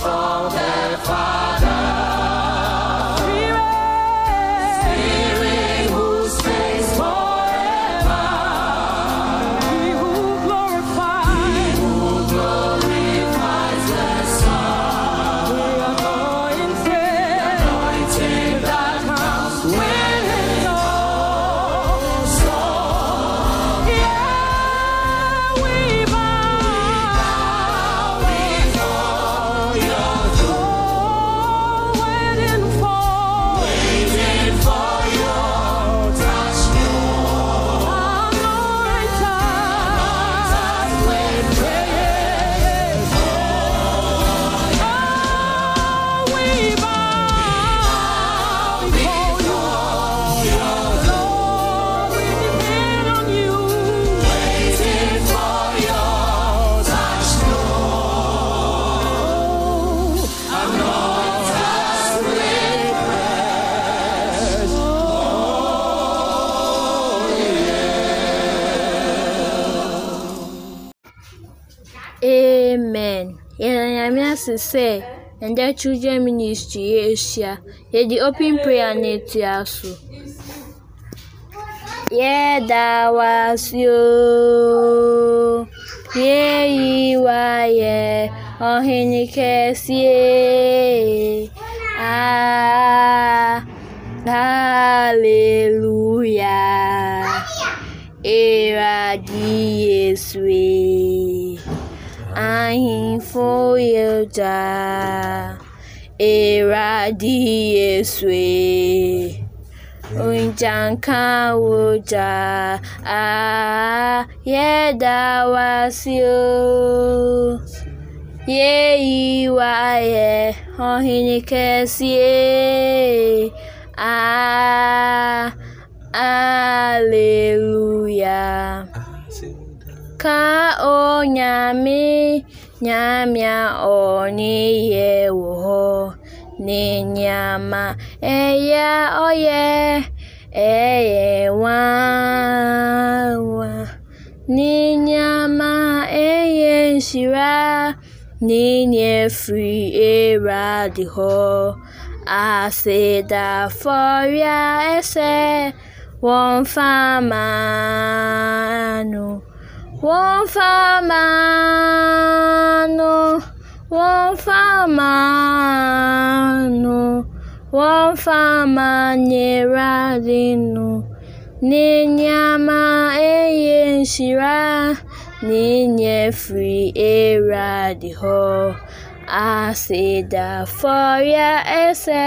far. Amen. Yɛda nyame ase sɛ ɛndɛ children ministry yɛahyia yɛde open prayer na ɛtua so. Yɛda wasio yeyi wayɛ ɔhene kɛseɛ. Ah hallelujah. Eradi Yesue ahịhịa foye ja eradiye sue unjanka woja a yeda wasio yeyi waye ohinikesie a Aleluia. Ka Onye-àmà nyamya onye-yewo nenyama eya oye eyewawa nenyama eyensira nenyefi eradiho asedaforia ese wonfamanu. wọ́n fà máa nù wọ́n fà máa nù wọ́n fà máa nyera dịnụ n'ịnyama eye nshira ese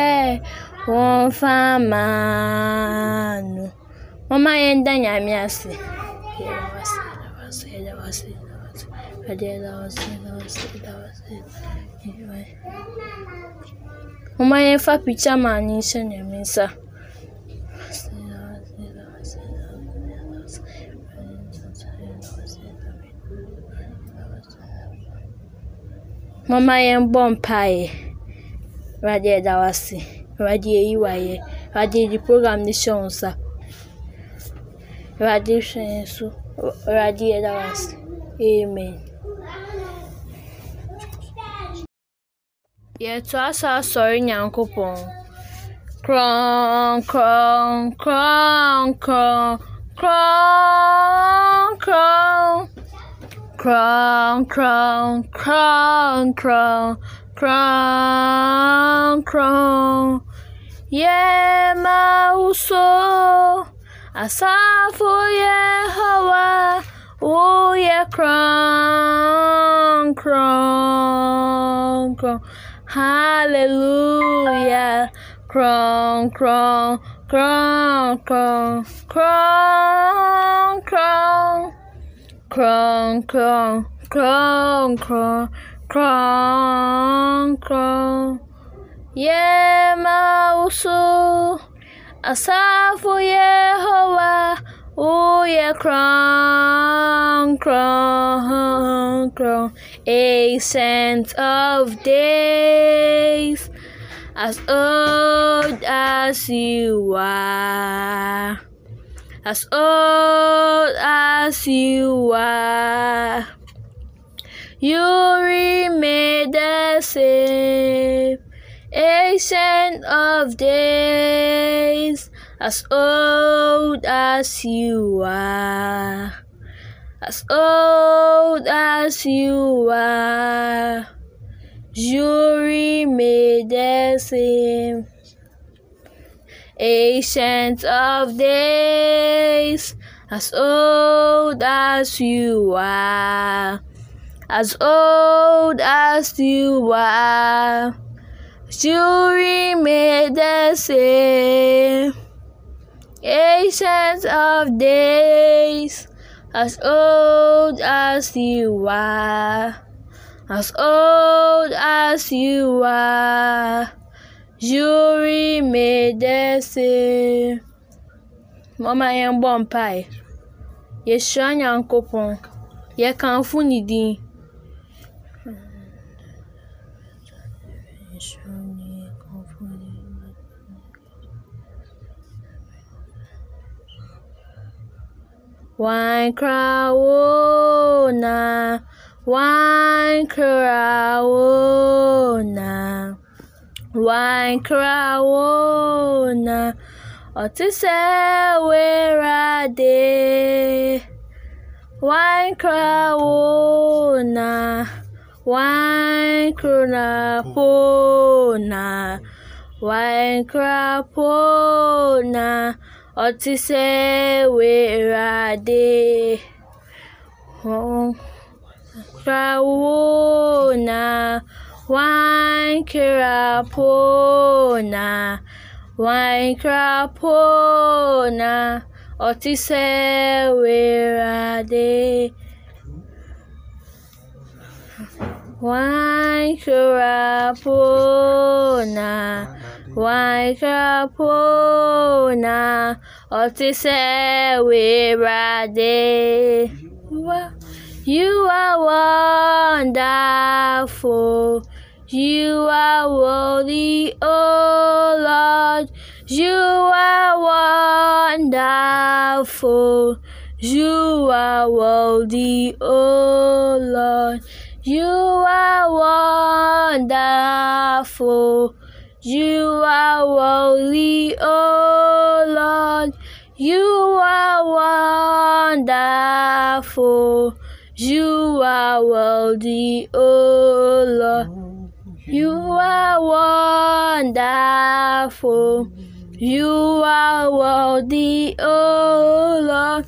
wọ́n fà máa nù wọ́n. Cadê da rosinha, da rosinha, da rosinha? Uma é fa pizza manisha ne minsa. Mama yɛn bɔ mpaeɛ Awurade ɛda wase Awurade ɛyi wayɛ program ne hyɛ wɔn nsa Awurade hwɛ yɛn so amen. Yɛtoa so asɔre Nyankopɔn. Krɔn krɔn krɔn krɔn krɔn krɔn krɔn krɔn krɔn krɔn krɔn krɔn yɛma wo so asafo Yehowa woyɛ krɔn krɔn krɔn hallelujah. Krɔn krɔn krɔn krɔn krɔn krɔn krɔn krɔn krɔn krɔn krɔn krɔn yɛma wo so asafo Yehowa woyɛ krɔn krɔn ancient of days as old as you are. As old as you are. You remain the same. Ancient of days as old as you are as old as you are you remain the same ancient of days. As old as you are as old as you are you remain the same ancient of days as old as you are. As old as you are. You remain the same mama yɛn bɔ mpae yɛhyira nyankopɔn yɛkamfo ne din Wine Crawona, Wine Crawona, Wine Crawona, Otise Wera De. Wine Crawona, Wine Crawona, Wine Crawona wine krapona, otise werade. Wine krapona, wine krapona, otise werade. You are wonderful. You are worthy, oh Lord. You are wonderful. You are worthy, oh Lord. You are wonderful. You are worthy, oh Lord. You are wonderful. You are worthy, oh Lord. You are wonderful. You are worthy, oh Lord.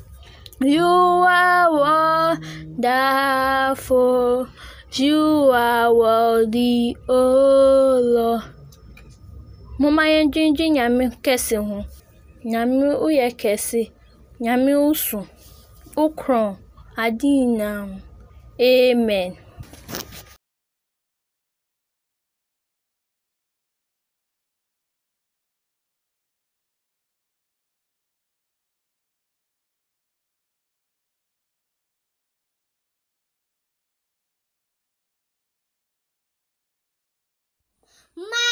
You are wonderful. You are worthy, oh Lord. momaya gbingbi nyame kɛse ho. Nyame woyɛ kɛse. Nyame wo so. Ade nyinaa ho. Amen. My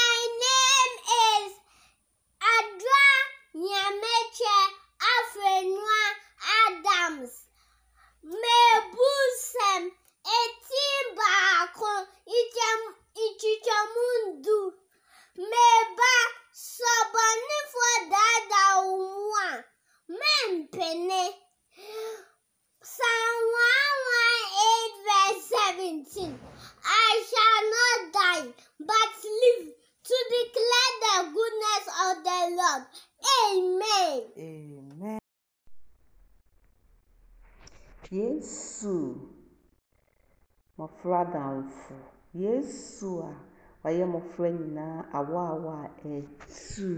Yesu a wayɛ mmɔfra nyinaa awaawa a ɛtu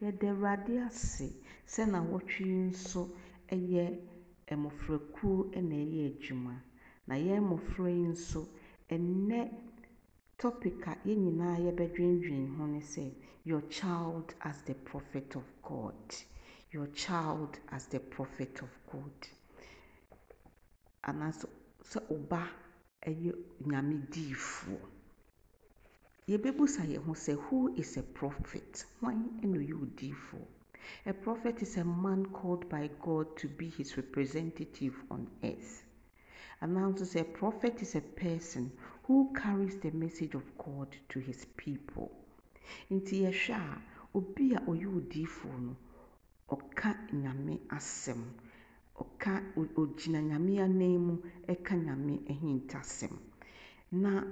yɛda Awurade ase sɛ n'awɔtwe yi nso yɛ mmɔfrakuo na ɛreyɛ adwuma. Na yɛn mmɔfra yi nso nnɛ topic a yɛn nyinaa yɛbɛdwendwen ho ne sɛ your child as the prophet of God. Your child as the prophet of God. Anaasɛ sɛ wo yɛ nyame diifoɔ. Yɛbɛbusa yɛn ho sɛ who is a prophet? Hwan na ɔyɛ odiifoɔ a prophet is a man called by god to be his representative on earth. Announces a prophet is a person who carries the message of god to his people. Nti yɛhwɛ a obi a ɔyɛ odiifoɔ no ɔka nyame asɛm. Ɔka ogyina nyame anan mu ɛka nyame ahintasɛm. Na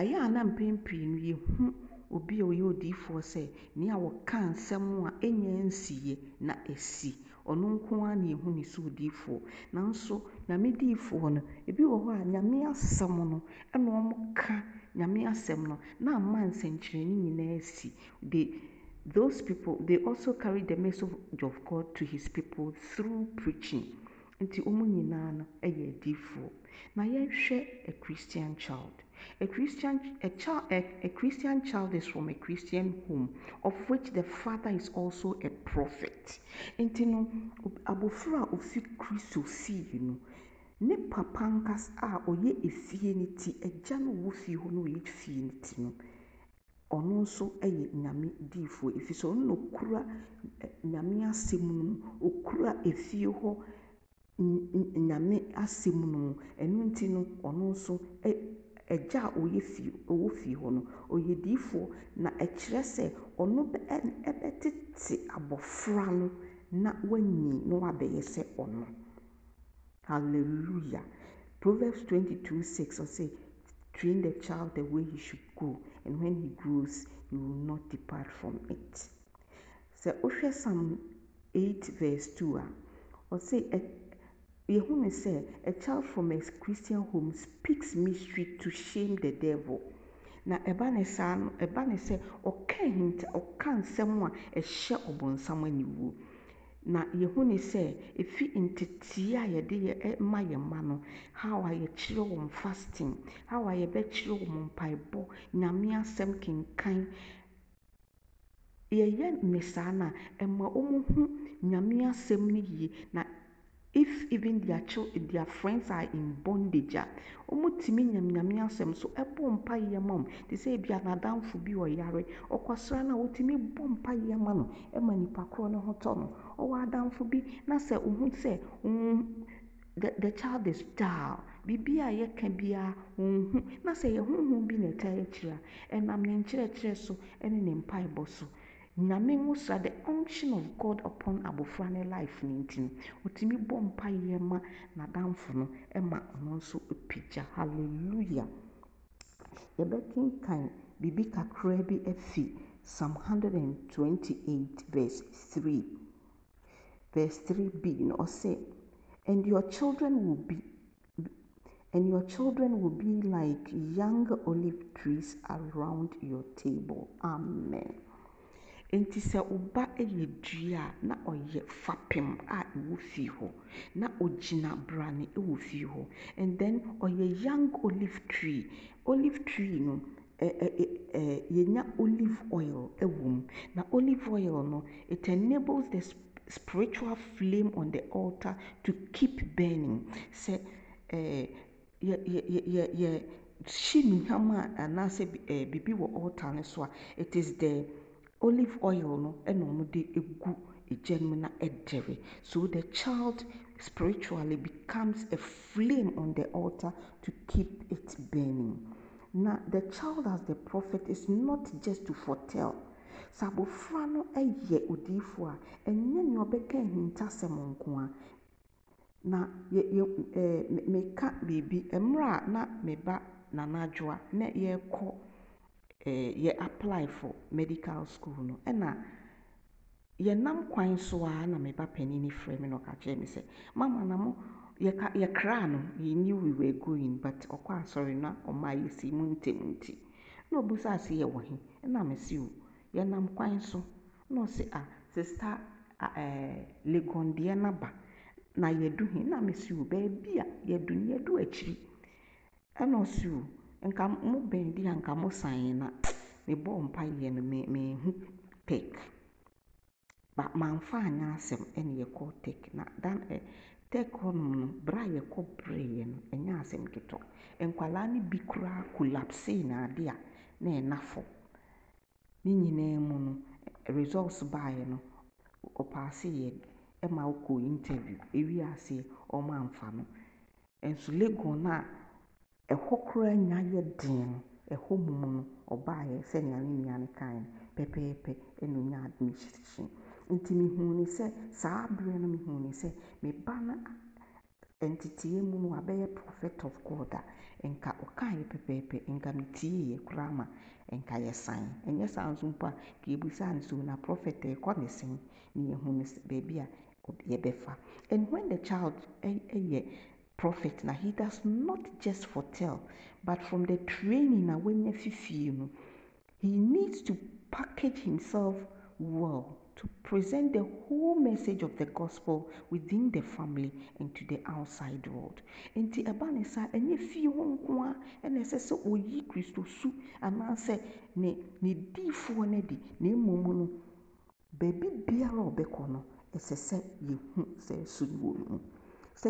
ɛyɛ a na mpɛn pii no yɛhu obi a ɔyɛ odiifoɔ sɛ nea wɔka nsɛm a ɛnyɛ nsiiɛ na ɛsi ɔno nko ara na yɛhu ne sɛ odiifoɔ nanso nyame diifoɔ no ebi wɔ hɔ a nyame asɛm no ɛna wɔka nyame asɛm no na ama nsɛnkyerɛnne nyinaa si de those people they also carry the message of God to his people through preaching. Nti wɔn nyinaa no yɛ adiifoɔ na yɛhwɛ a christian child. A christian a child a, a christian child is from a christian home of which the father is also a prophet. Nti no abofra a ofi kristo fie no ne papa nkasa a ɔyɛ efie ne ti agya no wɔ fie hɔ no ɔyɛ fie ne ti no ɔno nso yɛ nyame diifoɔ ɛfiri sɛ ɔno na ɔkura nyame asɛm no mu ɔkura efie hɔ nyame asɛm no. Mu ɛno nti no ɔno nso agya a ɔyɛ fie ɔwɔ fie hɔ no ɔyɛ diifoɔ na ɛkyerɛ sɛ ɔno ɛbɛtete abɔfra no na wanyin na wabɛyɛ sɛ ɔno. Hallelujah. Proverbs 22 6 ɔsɛ train the child the way he should go and when he grows he will not depart from it. Sɛ wohwɛ psalm 8 verse 2 a ɔsɛ yɛhu ne sɛ a child from a christian home speaks mystery to shame the devil. Na ɛba ne saa no ɛba ne sɛ ɔka hinta ɔka nsɛm a ɛhyɛ ɔbɔnsam aniwuo na yɛhu ne sɛ ɛfi ntetee a yɛde yɛ ma yɛn mma no how a yɛkyerɛ wɔn fasting how a yɛbɛkyerɛ wɔn mpaebɔ nyame asɛm kenkan. Yɛyɛ ne saa no a ɛma wɔn ho nyame asɛm no yie. Na if even their children their friends are in bondage a wɔtumi nyam asɛm so. Ɛbɔ mpaeɛ ma wɔn te sɛ ebi anadamfo bi ɔyare ɔkɔsra no a wɔtumi bɔ mpaeɛ ma no ɛma nipa korɔ no ho tɔ no. Ɔwɔ adamfo bi na sɛ ohun sɛ the child is dull. Biribi a yɛka biara ohun na sɛ yɛ honhom bi na ɛta akyire a ɛnam ne nkyerɛkyerɛ so ɛne ne mpaebɔ so. Nyame nwosra the unction of god upon abɔfra ne life ne nti no ɔtumi bɔ mpaeɛ ma n'adamfo no ma ɔno nso apagya. Hallelujah. Yɛbɛkenkan biribi bi afi psalm 128 verse 3 verse 3b na ɔsɛ and your children will be and your children will be like young olive trees around your table. Amen nti sɛ wo ba yɛ dua a na ɔyɛ fapem a ɛwɔ fie hɔ. Na ɔgyina brane wɔ fie hɔ. And then ɔyɛ young olive tree. Olive tree no yɛnya olive oil wɔ mu. Na olive oil no it enables the spiritual flame on the altar to keep burning. Sɛ ɛɛ yɛ yɛ yɛ yɛ hyi nnuhwam a anaasɛ biribi wɔ altar no so a it is the olive oil no ɛna wɔde egu egya no mu na so the child spiritually becomes a flame on the altar to keep it burning. Na the child as the prophet is not just to foretell. Sɛ abɔfra no yɛ odiifoɔ a ɛnyɛ nea ɔbɛka ahintasɛm nko a. Na yɛ yɛ ɛɛ meka biribi mmerɛ a na me ba nanadwoa na yɛrekɔ yɛ apply for medical school no. Ɛna yɛnam kwan so a na me ba panin no frɛ me na ɔka kyerɛ me sɛ mama na mo yɛkraa no. He knew we were going but ɔkɔ asɔre na ɔmaa yɛsi mu ntɛm nti. Na ɔbusaa sɛ yɛwɔ he? Ɛna mesi o yɛnam kwan so. Na ɔsɛ a sista ɛɛ legon deɛ naba na yɛdu he? Na mesi o baabi a yɛdu no yɛdu akyiri. Ɛna ɔsi o nka mo bɛn di a mo san na mebɔ mpaeɛ no me mehu tek ba mamfa anyɛ asɛm yɛkɔ tek na dan ɛ tek hɔnom no bere a yɛkɔ bereeɛ no ɛnyɛ asɛm ketewa nkwadaa no bi koraa collapse na ade a na ɛna fam ne nyinaa mu no results baeɛ no ɔpaase yɛ ɛma ɔkɔ interview ewie aseɛ ɔmo amfa no. Nso legon no ɛhɔ koraa nya yɛ den no ɛhɔ mom no ɔbaeɛ sɛnea ne nua no kae no pɛpɛɛpɛ ɛna onya admission nti mehuu ne sɛ saa berɛ no mehuu ne sɛ me no nteteeɛ mu no wabɛyɛ prophet of god a nka ɔkaeɛ pɛpɛɛpɛ nka metieeɛ koraa ma nka yɛsan ɛnyɛ saa nso mpo a nka yɛbisaa no sɛ na prophet ɛkɔ ne sɛn ne yɛhu no baabi a yɛbɛfa. And when the child ɛyɛ prophet na he does not just foretell but from the training a wanya fifie no he needs to package himself well to present the whole message of the gospel within the family and to the outside world. Nti ɛba ne saa ɛnyɛ fie hɔ nko a ɛna ɛsɛ sɛ oyi kristo su anaasɛ ne ne diifoɔ adi na mmom no baabi biara a ɔbɛkɔ no ɛsɛ sɛ yɛhu sɛ no wɔ mu. Sɛ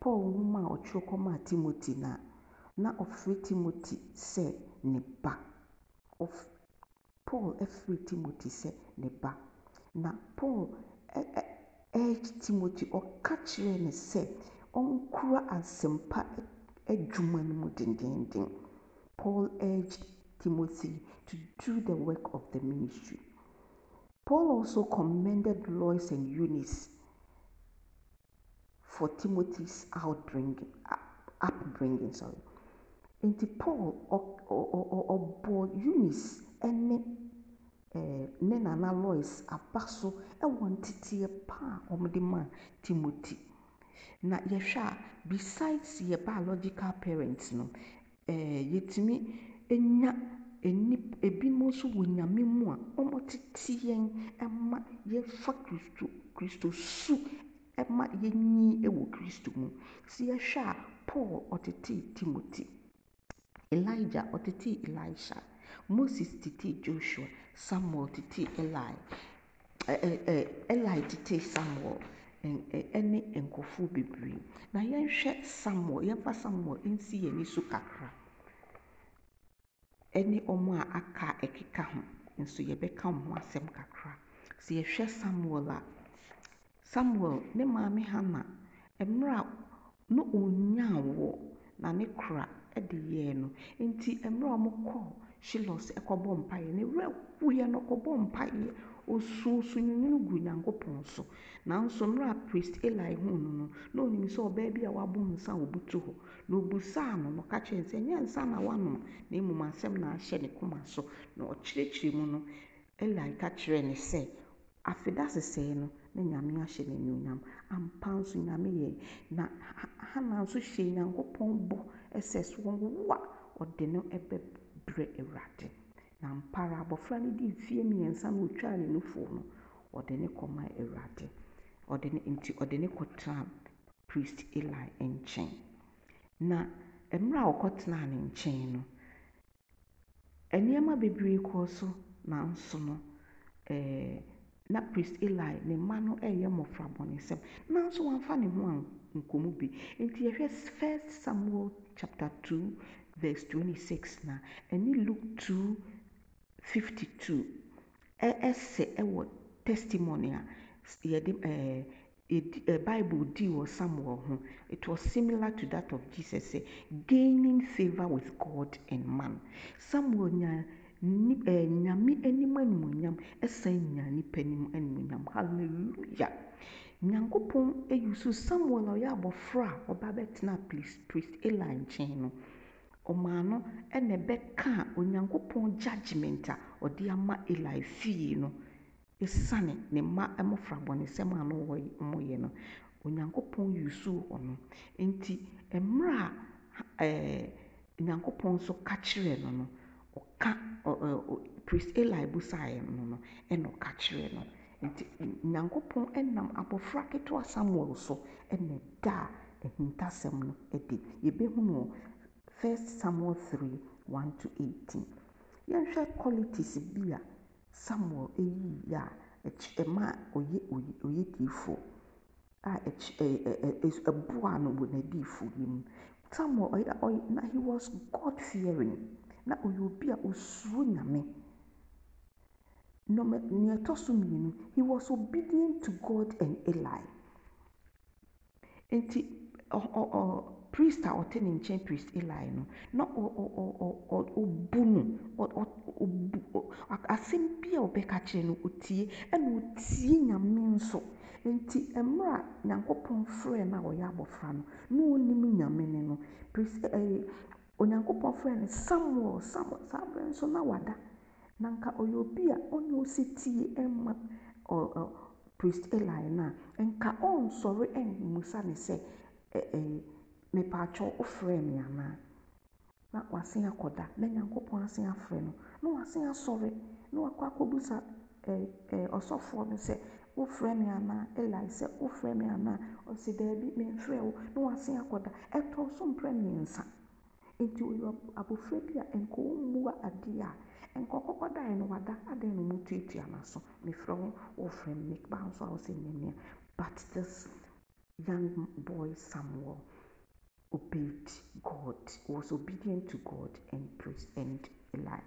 paul nwoma a ɔtwerɛ kɔmaa timothy no a na ɔfrɛ timothy sɛ ne ba ɔf paul frɛ timothy sɛ ne ba na paul urged Timothy ɔka kyerɛɛ no sɛ ɔnkura asɛmpa adwuma no mu dendenden. Paul urged Timothy to do the work of the ministry. Paul also commended Lois and Eunice for Timothy's outbringing, upbringing. Sorry. Nti Paul ɔbɔ Eunice ne ne nana Lois aba so wɔ nteteɛ pa a wɔde maa Timothy. Na yɛhwɛ a besides yɛ biological parents no, eh, yɛtumi nya enip ebinom nso wɔ nyame mu a wɔtete yɛn ma yɛfa kristo kristo su ma yɛnyi wɔ kristo mu. Sɛ yɛhwɛ a Paul ɔtetee Timothy. Elijah ɔtetee Elisha. Moses tetee Joshua. Samuel tetee Eli. Eli tetee Samuel ɛne nkurɔfoɔ bebree. Na yɛnhwɛ Samuel, yɛmfa Samuel nsi yɛn ani so kakra. Ɛne wɔn a aka ɛkeka ho nso yɛbɛka ho asɛm kakra. Sɛ yɛhwɛ Samuel a, Samuel ne maame Hannah, mmerɛ a na ɔnnyaa wo na ne kora de yɛɛ no, nti mmerɛ a wɔkɔɔ Shiloh sɛ ɛkɔbɔ mpaeɛ, ne werɛ hoeɛ na ɔkɔbɔɔ mpaeɛ. Osuu nsuyiri gu Nyankopɔn so. Nanso mmerɛ a priest Eli huu no no, na onim sɛ ɔbaa bi a wabɔ nsa a hɔ. Na obisaa no na ɔka kyerɛɛ no ɛnyɛ nsa na wanom, na mmom asɛm na ahyɛ ne koma so. Na ɔkyerɛkyerɛ mu no, Eli ka kyerɛɛ no sɛ, afe da sesɛɛ no, na Nyame ahyɛ no anuonyam. Ampa nso Nyame yɛe. Na Hannah nso hyɛɛ Nyankopɔn bɔ sɛ sɛ ɔwo a, ɔde no bɛbrɛ Awurade. Na ampa ara abɔfra no dii mfeɛ mmiɛnsa na otwaa ne nufoɔ no, ɔde ne kɔmaa Awurade. Ɔde ne nti ɔde ne kɔtenaa priest Eli nkyɛn. Na mmerɛ a ɔkɔtenaa ne nkyɛn no, nneɛma bebree kɔɔ so nanso no, ɛɛ na priest Eli ne mma no reyɛ mmɔfra bɔnesɛm nanso wamfa ne ho nkɔm bi. Nti yɛhwɛ first Samuel chapter 2 verse 26 na ɛne Luke 2 52 ɛsɛ ɛwɔ testimony a yɛde edi bible deal wɔ samuel it was similar to that of jesus gaining favour with god and man. Samuel nya ni ɛɛ nyame anim animuonyam ɛsan nya nipa anim animuonyam hallelujah. Nyankopɔn so samuel a ɔyɛ abɔfra a ɔba bɛtena priest priest eli nkyɛn no ɔmaa no ɛna ɛbɛka onyankopɔn judgement a ɔde ama eli fie no esiane ne mma mmɔfra bɔnesɛm a no wɔyɛ no. Onyankopɔn yusuu hɔ no. Nti mmerɛ a ɛɛ nyankopɔn nso ka kyerɛɛ no no ɔka eli busaeɛ no no ɛna ɔka kyerɛɛ no nti nyankopɔn ɛnam abɔfra ketewa samuel so ɛna ɛda a no adi yɛbɛhu no First Samuel 3 1 to 18. Yɛnhwɛ qualities bi a Samuel ɛyii a ɛma ɔyɛ ɔyɛ diifoɔ a ɛboaa no wɔ n'adiifoyɛ mu. Samuel ɔyɛ ɔyɛ na he was God fearing na ɔyɛ obi a osuro Nyame. Nɔma nea ɛtɔ so mmienu, he was obedient to God and Eli. Nti priest a ɔte ne nkyɛn priest eli no na ɔbu no asɛm bi a ɔbɛka kyerɛ no ɔtie ɛna ɔtie nyame nso nti mmerɛ a nyankopɔn frɛ no a ɔyɛ abɔfra no na ɔnim nyame ne no priest ɛɛ onyankopɔn frɛ no samuel samuel saa abere nso na wada. Na nka ɔyɛ obi a ɔne ɔsi tie ɔ priest eli no a nka ɔnsɔre ɛmmusa ne sɛ ɛɛ mepatwɔ wofrɛ me anaa na wasen akɔda na nyankopɔn asen afrɛ no na wasen asɔre na wakɔ akɔbusa ɔsɔfoɔ no sɛ wofrɛ me anaa eli sɛ wofrɛ me anaa ɔsi daabi memfrɛ wo. Na wasen akɔda ɛtɔ so mprɛ mmiɛnsa. Nti oyɛ abɔfra bi a nka ɔmmua adeɛ a nka ɔkɔkɔdaeɛ no wada adɛn na ɔmo tuatua n'aso mefrɛ wo wofrɛ me. Meba nso a wɔsɛ nnɛmia but this young boy samuel obeyed God, was obedient to God and priest and Eli.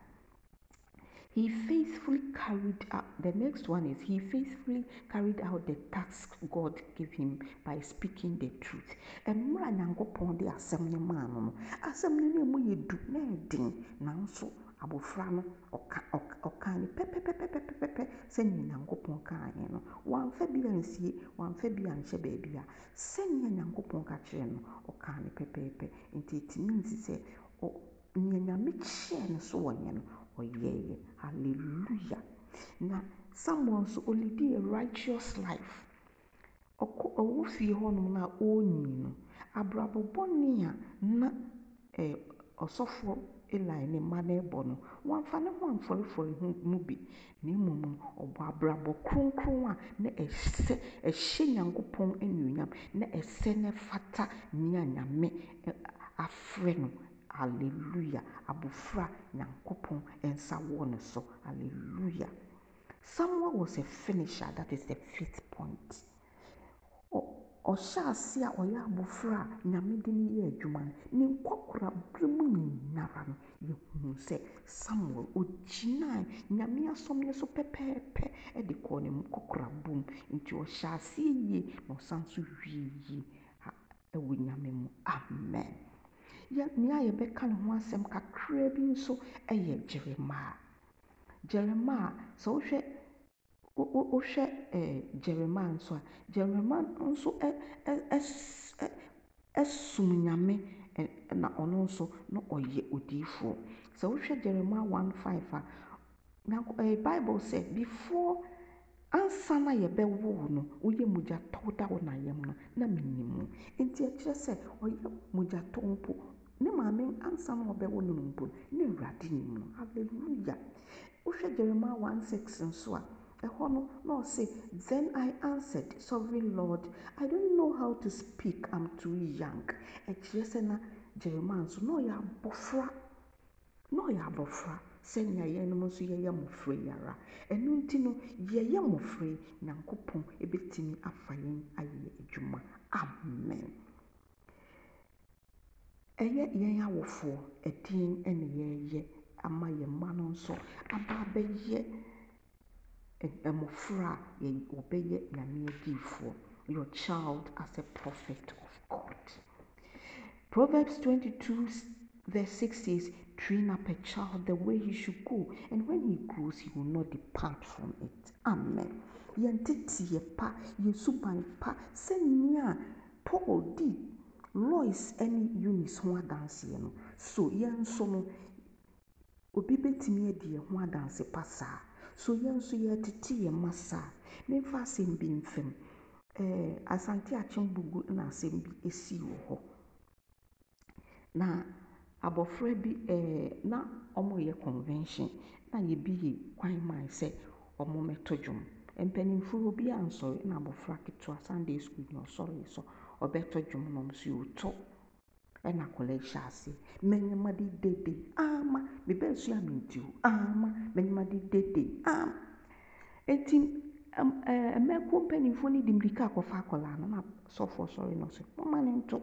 He faithfully carried out, the next one is, he faithfully carried out the task God gave him by speaking the truth. Mmerɛ a Nyankopɔn de asɛm no maa no no, asɛm no na emu yɛ du na ɛden nanso abɔfra no ɔka ɔka ne pɛpɛpɛpɛpɛpɛ sɛnea Nyankopɔn kaeɛ no. Wamfa bi ansie, wamfa bi anhyɛ baabi a sɛnea Nyankopɔn ka kyerɛɛ no, ɔkaa ne pɛpɛɛpɛ. Nti it means sɛ nea Nyame kyerɛɛ no so wɔnyɛ no, ɔyɛeɛ. Hallelujah. Na Samuel nso ɔlidii a righteous life. Ɔwɔ fie hɔnom na ɔrenyin no, abrabɔ bɔne a na ɛɛ ɔsɔfoɔ Eli ne mma no rebɔ no, wamfa ne ho amfɔrefɔre mu bi. Na mmom no, ɔbɔ abrabɔ kronkron a na ɛsɛ ɛhyɛ Nyankopɔn anuonyam, na ɛsɛ na ɛfata nea Nyame afrɛ no. Hallelujah. Abɔfra Nyankopɔn nsa wɔ ne so. Hallelujah. Samuel was a finisher, that is the fifth point. Ɔhyɛ ase a ɔyɛ abɔfra a Nyame de no yɛɛ adwuma no, ne nkɔkorabere mu nyinara no, yɛhunu sɛ Samuel ogyinaa Nyame asɔm so pɛpɛɛpɛ de kɔɔ ne mu. Nti ɔhyɛ aseɛ yie na ɔsan so wie yie wɔ Nyame mu. Amen. Nea yɛbɛka ne ho asɛm kakraa bi nso yɛ Jeremiah. Jeremiah, sɛ wohwɛ wo wo wohwɛ ɛɛ nso a, Jeremiah nso ɛsom Nyame na ɔno nso na ɔyɛ odiyifoɔ. Sɛ wohwɛ one five a, Nyanko Bible sɛ before ansa na yɛbɛwo wo no, woyɛ mogyatɔw da wo na no, na minim wo. Nti ɛkyerɛ sɛ ɔyɛ mogyatɔw mpo ne maame ansa na ɔbɛwo no mpo na Awurade nim no. Hallelujah. Wohwɛ Jeremiah one six nso a, ɛhɔ no na ɔse, Then I answered, Sovereign Lord, I don't know how to speak, I'm too young. Ɛkyerɛ sɛ na Jeremiah nso na ɔyɛ abɔfra. Na ɔyɛ abɔfra sɛnea yɛnom nso yɛyɛ mmɔfra yi ara. Ɛno nti no, yɛyɛ mmɔfra yi, Nyankopɔn bɛtumi afa yɛn ayɛ adwuma. Amen. Ɛyɛ yɛn awofoɔ ɛdeɛn na yɛreyɛ ama yɛn mma no nso aba abɛyɛ mmɔfra a yɛ wɔbɛyɛ Nyame adiyifoɔ. Your child as a prophet of God. Proverbs 22 verse 6 says, Train up a child the way he should go, and when he grows, he will not depart from it. Amen. Yɛn teteɛ pa, yɛn suban pa, sɛnea Paul di Lois ne Eunice ho adanseɛ no, so yɛn nso no, obi bɛtumi adi yɛn ho adanse pa saa. So yɛn nso yɛretete yɛn mma saa. Memfa asɛm bi mfam. Ɛɛ Asante Akyembugu na asɛm bi sii wɔ hɔ. Na abɔfra bi ɛɛ na wɔreyɛ convention na yɛbi yɛ kwan maa sɛ wɔmmɛto dwom. Mpanimfoɔ obi ansɔre na abɔfra ketewa Sunday school na ɔsɔree so ɔbɛto dwom ɔno nso yɛreto. Ɛna akwadaa hyɛ aseɛ, manyamade dede ama, a menti o ama, manyamade dede ama. Ɛɛ mmaako mpanimfoɔ no de mmirika akɔfa akwadaa no na sɔfoɔ sɔre na ɔse momma no nto.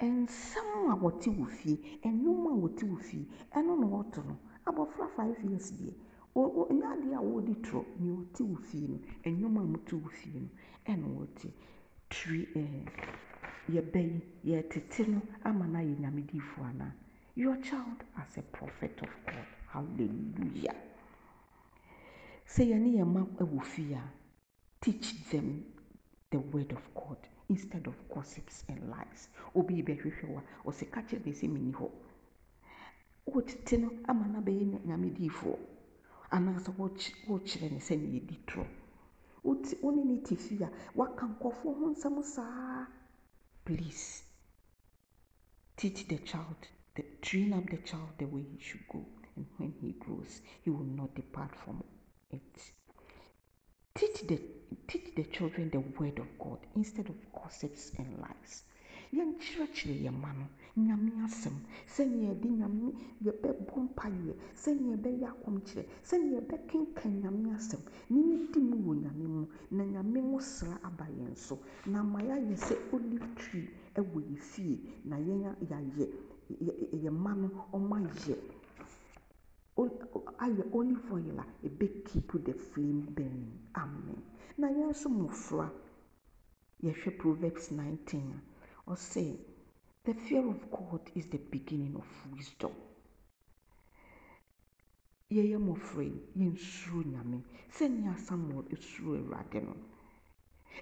Nsɛm a wɔte wɔ fie, nnwom a wɔte wɔ fie, ɛno na wɔreto no. Abɔfra five years deɛ, ɔnyɛ adeɛ a wɔde torɔ. Nea ɔte wɔ fie no, nnwom a mote wɔ fie no, ɛna wɔretie. Tiri yɛba yi, yɛtete no ama no ayɛ Nyame diyifoɔ anaa? Your child as a prophet of God. Hallelujah. Sɛ yɛne yɛn ma wɔ fie a, teach them the word of God instead of gossips and lies. Obi bɛhwehwɛ wa ɔsɛ ka kyerɛ ne sɛ menni hɔ. wɔtete no ama no Nyame diyifoɔ anaasɛ wokyerɛ no sɛne yɛdi torɔ. wone wo ne te fie a, waka nkɔfoɔ ho nsɛm saa. Please teach the child, the, train up the child the way he should go, and when he grows, he will not depart from it. Teach the teach the children the word of God instead of gossips and lies. Yɛnkyerɛkyerɛ yɛn mma no Nyame asɛm sɛnea yɛde Nyame yɛbɛbɔ mpaeɛ, sɛnea yɛbɛyɛ akɔmkyerɛ, sɛnea yɛbɛkenkan Nyame asɛm na yɛdi mu wɔ Nyame mu na Nyame nwosra aba yɛn so. Na ama yɛayɛ sɛ olive tree wɔ yɛn fie na yɛn yɛayɛ yɛ yɛn mma no wɔayɛ ayɛ olive oil a ɛbɛkeep the flame burning. Amen. Na yɛn nso mmɔfra yɛhwɛ proverbs 19 a ɔsɛ the fear of god is the beginning of wisdom. Yɛyɛ mmɔfra yi yɛnsuro nyame. Sɛnea samuel suro awurade no.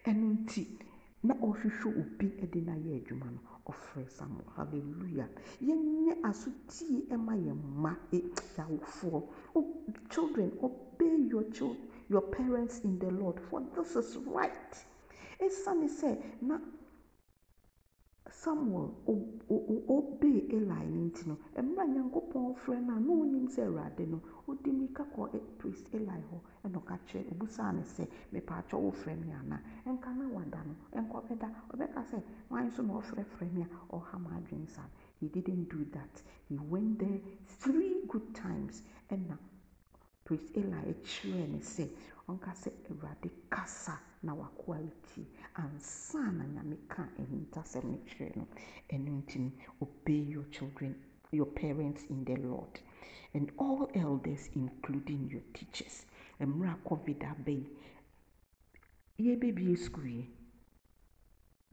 Ɛno nti na ɔhwehwɛ obi de no ayɛ adwuma no ɔfrɛ samuel. Hallelujah. Yɛnyɛ asotie ma yɛn mma yɛawofoɔ children obey your children your parents in the lord for this is right. Ɛsiane sɛ na samuel obey eli no nti no mmerɛ nyankopɔn frɛ no a na ɔnim sɛ awurade no ɔdi mirika kɔ priest eli hɔ ɛna ɔka kyerɛ obusaa no sɛ mepaakyɛ wofrɛ me anaa ɛnka na wada no ɛnka ɔbɛda ɔbɛka sɛ wan so na ɔfrɛfrɛ me a ɔha saa he didn't do that. He went there three good times ɛna priest eli kyerɛɛ no sɛ ɔnka sɛ awurade kasa na retie ansa na nyame ka ahintasɛm no kyerɛ no ɛno nti no obey your children your parents in the lord. And all elders including your teachers. Mmerɛ a covid aba yi yɛbɛbie school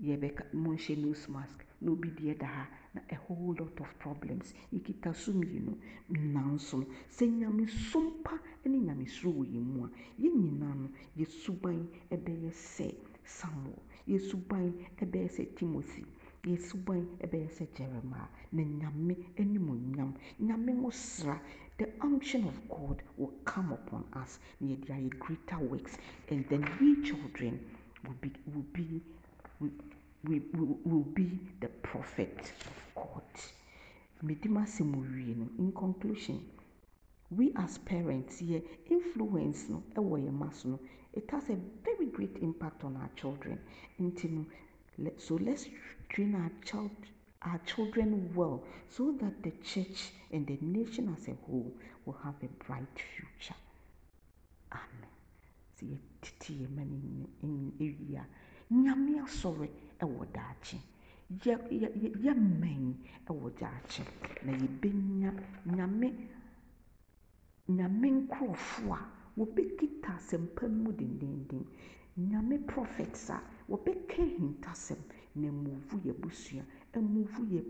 yɛbɛka monhyɛ nose mask. Na obi deɛ da a whole lot of problems. Yɛkita so mmienu nanso no sɛ nyamesom pa ne nyamesuro wɔ yɛn mu a yɛn nyinaa no yɛsuban bɛyɛ sɛ samuel yɛsuban bɛyɛ sɛ timothy. Yɛsuban bɛyɛ sɛ jeremiah. Na nyame animonyam nyame ho sra the unction of god will come upon us. Na yɛde greater works and then we children will be, will be will, will, be the prophet of God. In conclusion, we as parents here influence no ɛwɔ no it has a very great impact on our children. No, so let's train our child our children well so that the church and the nation as a whole will have a bright future. Amen. Sɛ yɛtete yɛn mma no asɔre wɔ daakye. Yɛmmɛn wɔ daakye. Na yɛbɛnya nyame nyame nkurɔfoɔ a wɔbɛkita asɛmpa mu dendenden nyame prophets a wɔbɛka ahintasɛm na mmuvu yɛ busua mmuvu yɛ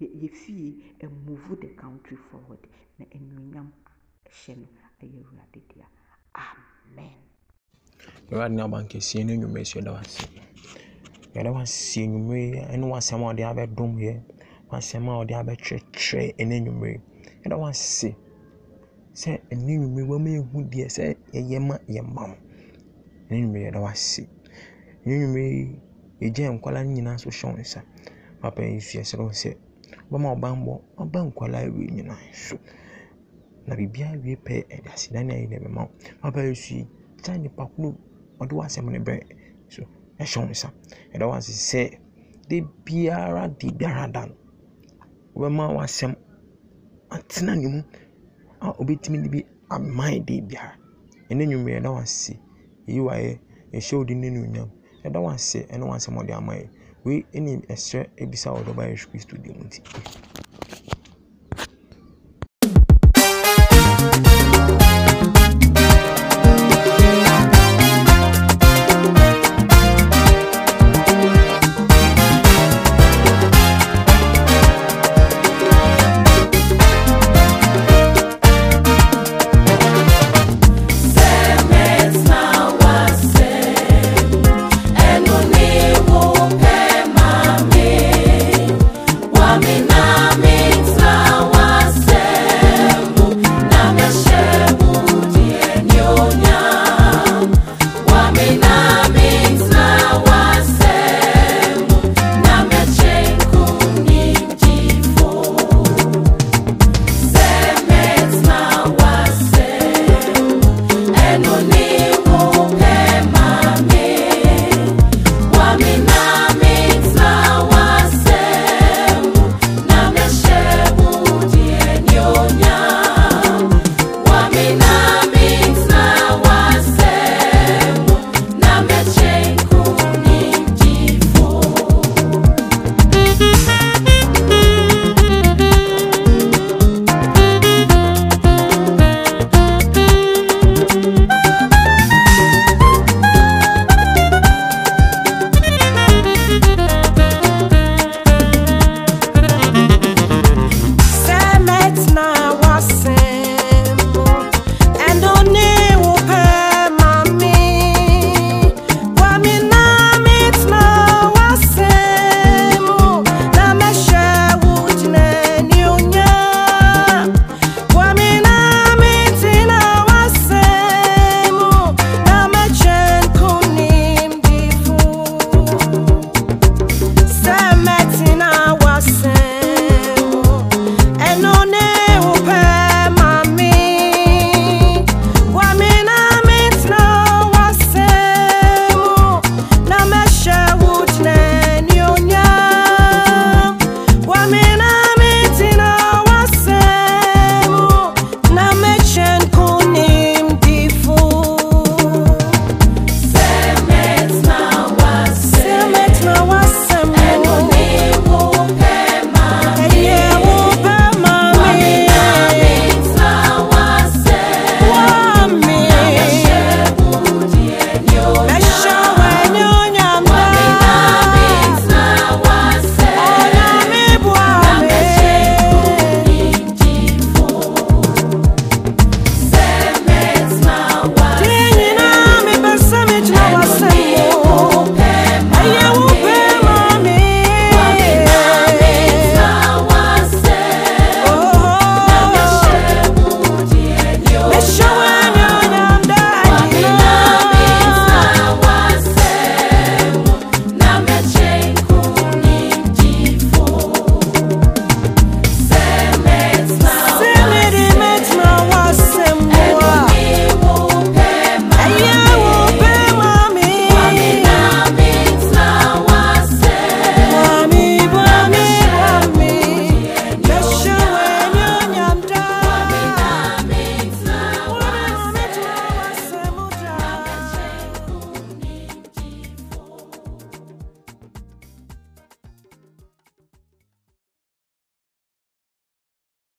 yɛ fie mmuvu the country forward. Na anuonyam hyɛ no ayɛ awurade dea. Amen. Awurade no abankɛsie no nnwuma ɛsuo da wase Awurade w'asi enyimire ne w'asɛm a ɔde abɛdom yɛ, w'asɛm a ɔde abɛkyerɛkyerɛ ɛne enyimire. Awurade w'ase sɛ ɛne enyimire wɔma yɛhu deɛ sɛ yɛyɛ ma yɛma wo. Ɛne enyimire Awurade w'ase. Ɛne enyimire yɛgyaa nkwadaa no nyinaa so hyɛ wo nsa. Papa yi fi ɛsrɛ wo sɛ wɔbɛma wo bammɔ, wɔaba nkwadaa wei nyinaa so. Na biribiara wie pɛ ɛde asedane a yɛde bɛma wo. Papa Yesu yɛgyaa nipa koro ɔde w'asɛm no brɛɛ so ɛhyɛ wo nsa ɛda wo ase sɛ de biara de biara da no wobɛma w'asɛm atena ne mu a obɛtumi de bi aman de biara ɛne nnwummerɛ ɛda wo ase ɛyi wayɛ ɛhyɛ wo de ne nuonyam ɛda wo ase ɛne w'asɛm ɔde ama yɛ wei ɛne ɛsrɛ ebisa wɔ dɔba yesu kristo di mu nti